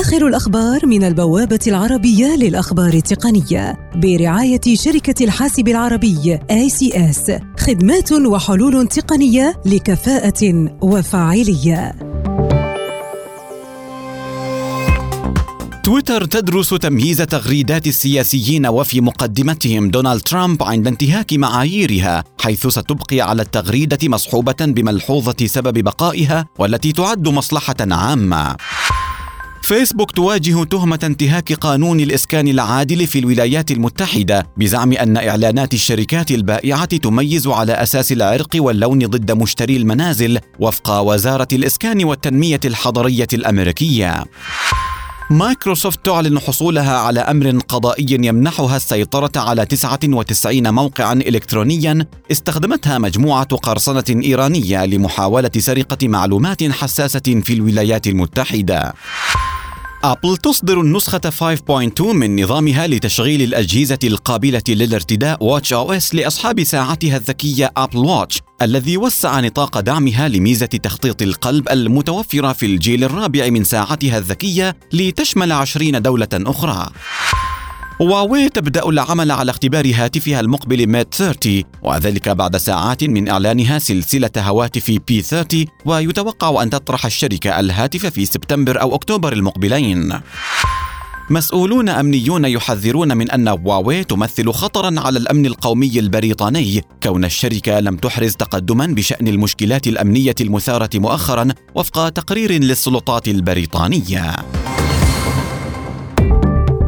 آخر الأخبار من البوابة العربية للأخبار التقنية برعاية شركة الحاسب العربي ACS خدمات وحلول تقنية لكفاءة وفاعلية. تويتر تدرس تمييز تغريدات السياسيين وفي مقدمتهم دونالد ترامب عند انتهاك معاييرها حيث ستبقي على التغريدة مصحوبة بملحوظة سبب بقائها والتي تعد مصلحة عامة فيسبوك تواجه تهمة انتهاك قانون الإسكان العادل في الولايات المتحدة بزعم أن إعلانات الشركات البائعة تميز على أساس العرق واللون ضد مشتري المنازل وفق وزارة الإسكان والتنمية الحضرية الأمريكية. مايكروسوفت تعلن حصولها على أمر قضائي يمنحها السيطرة على 99 موقعا الكترونيا استخدمتها مجموعة قرصنة إيرانية لمحاولة سرقة معلومات حساسة في الولايات المتحدة أبل تصدر النسخة 5.2 من نظامها لتشغيل الأجهزة القابلة للارتداء watchOS لأصحاب ساعتها الذكية Apple Watch الذي وسع نطاق دعمها لميزة تخطيط القلب المتوفرة في الجيل الرابع من ساعتها الذكية لتشمل 20 دولة أخرى. هواوي تبدأ العمل على اختبار هاتفها المقبل Mate 30 وذلك بعد ساعات من إعلانها سلسلة هواتف P30 ويتوقع أن تطرح الشركة الهاتف في سبتمبر أو أكتوبر المقبلين. مسؤولون أمنيون يحذرون من أن هواوي تمثل خطرا على الأمن القومي البريطاني كون الشركة لم تحرز تقدما بشأن المشكلات الأمنية المثارة مؤخرا وفق تقرير للسلطات البريطانية.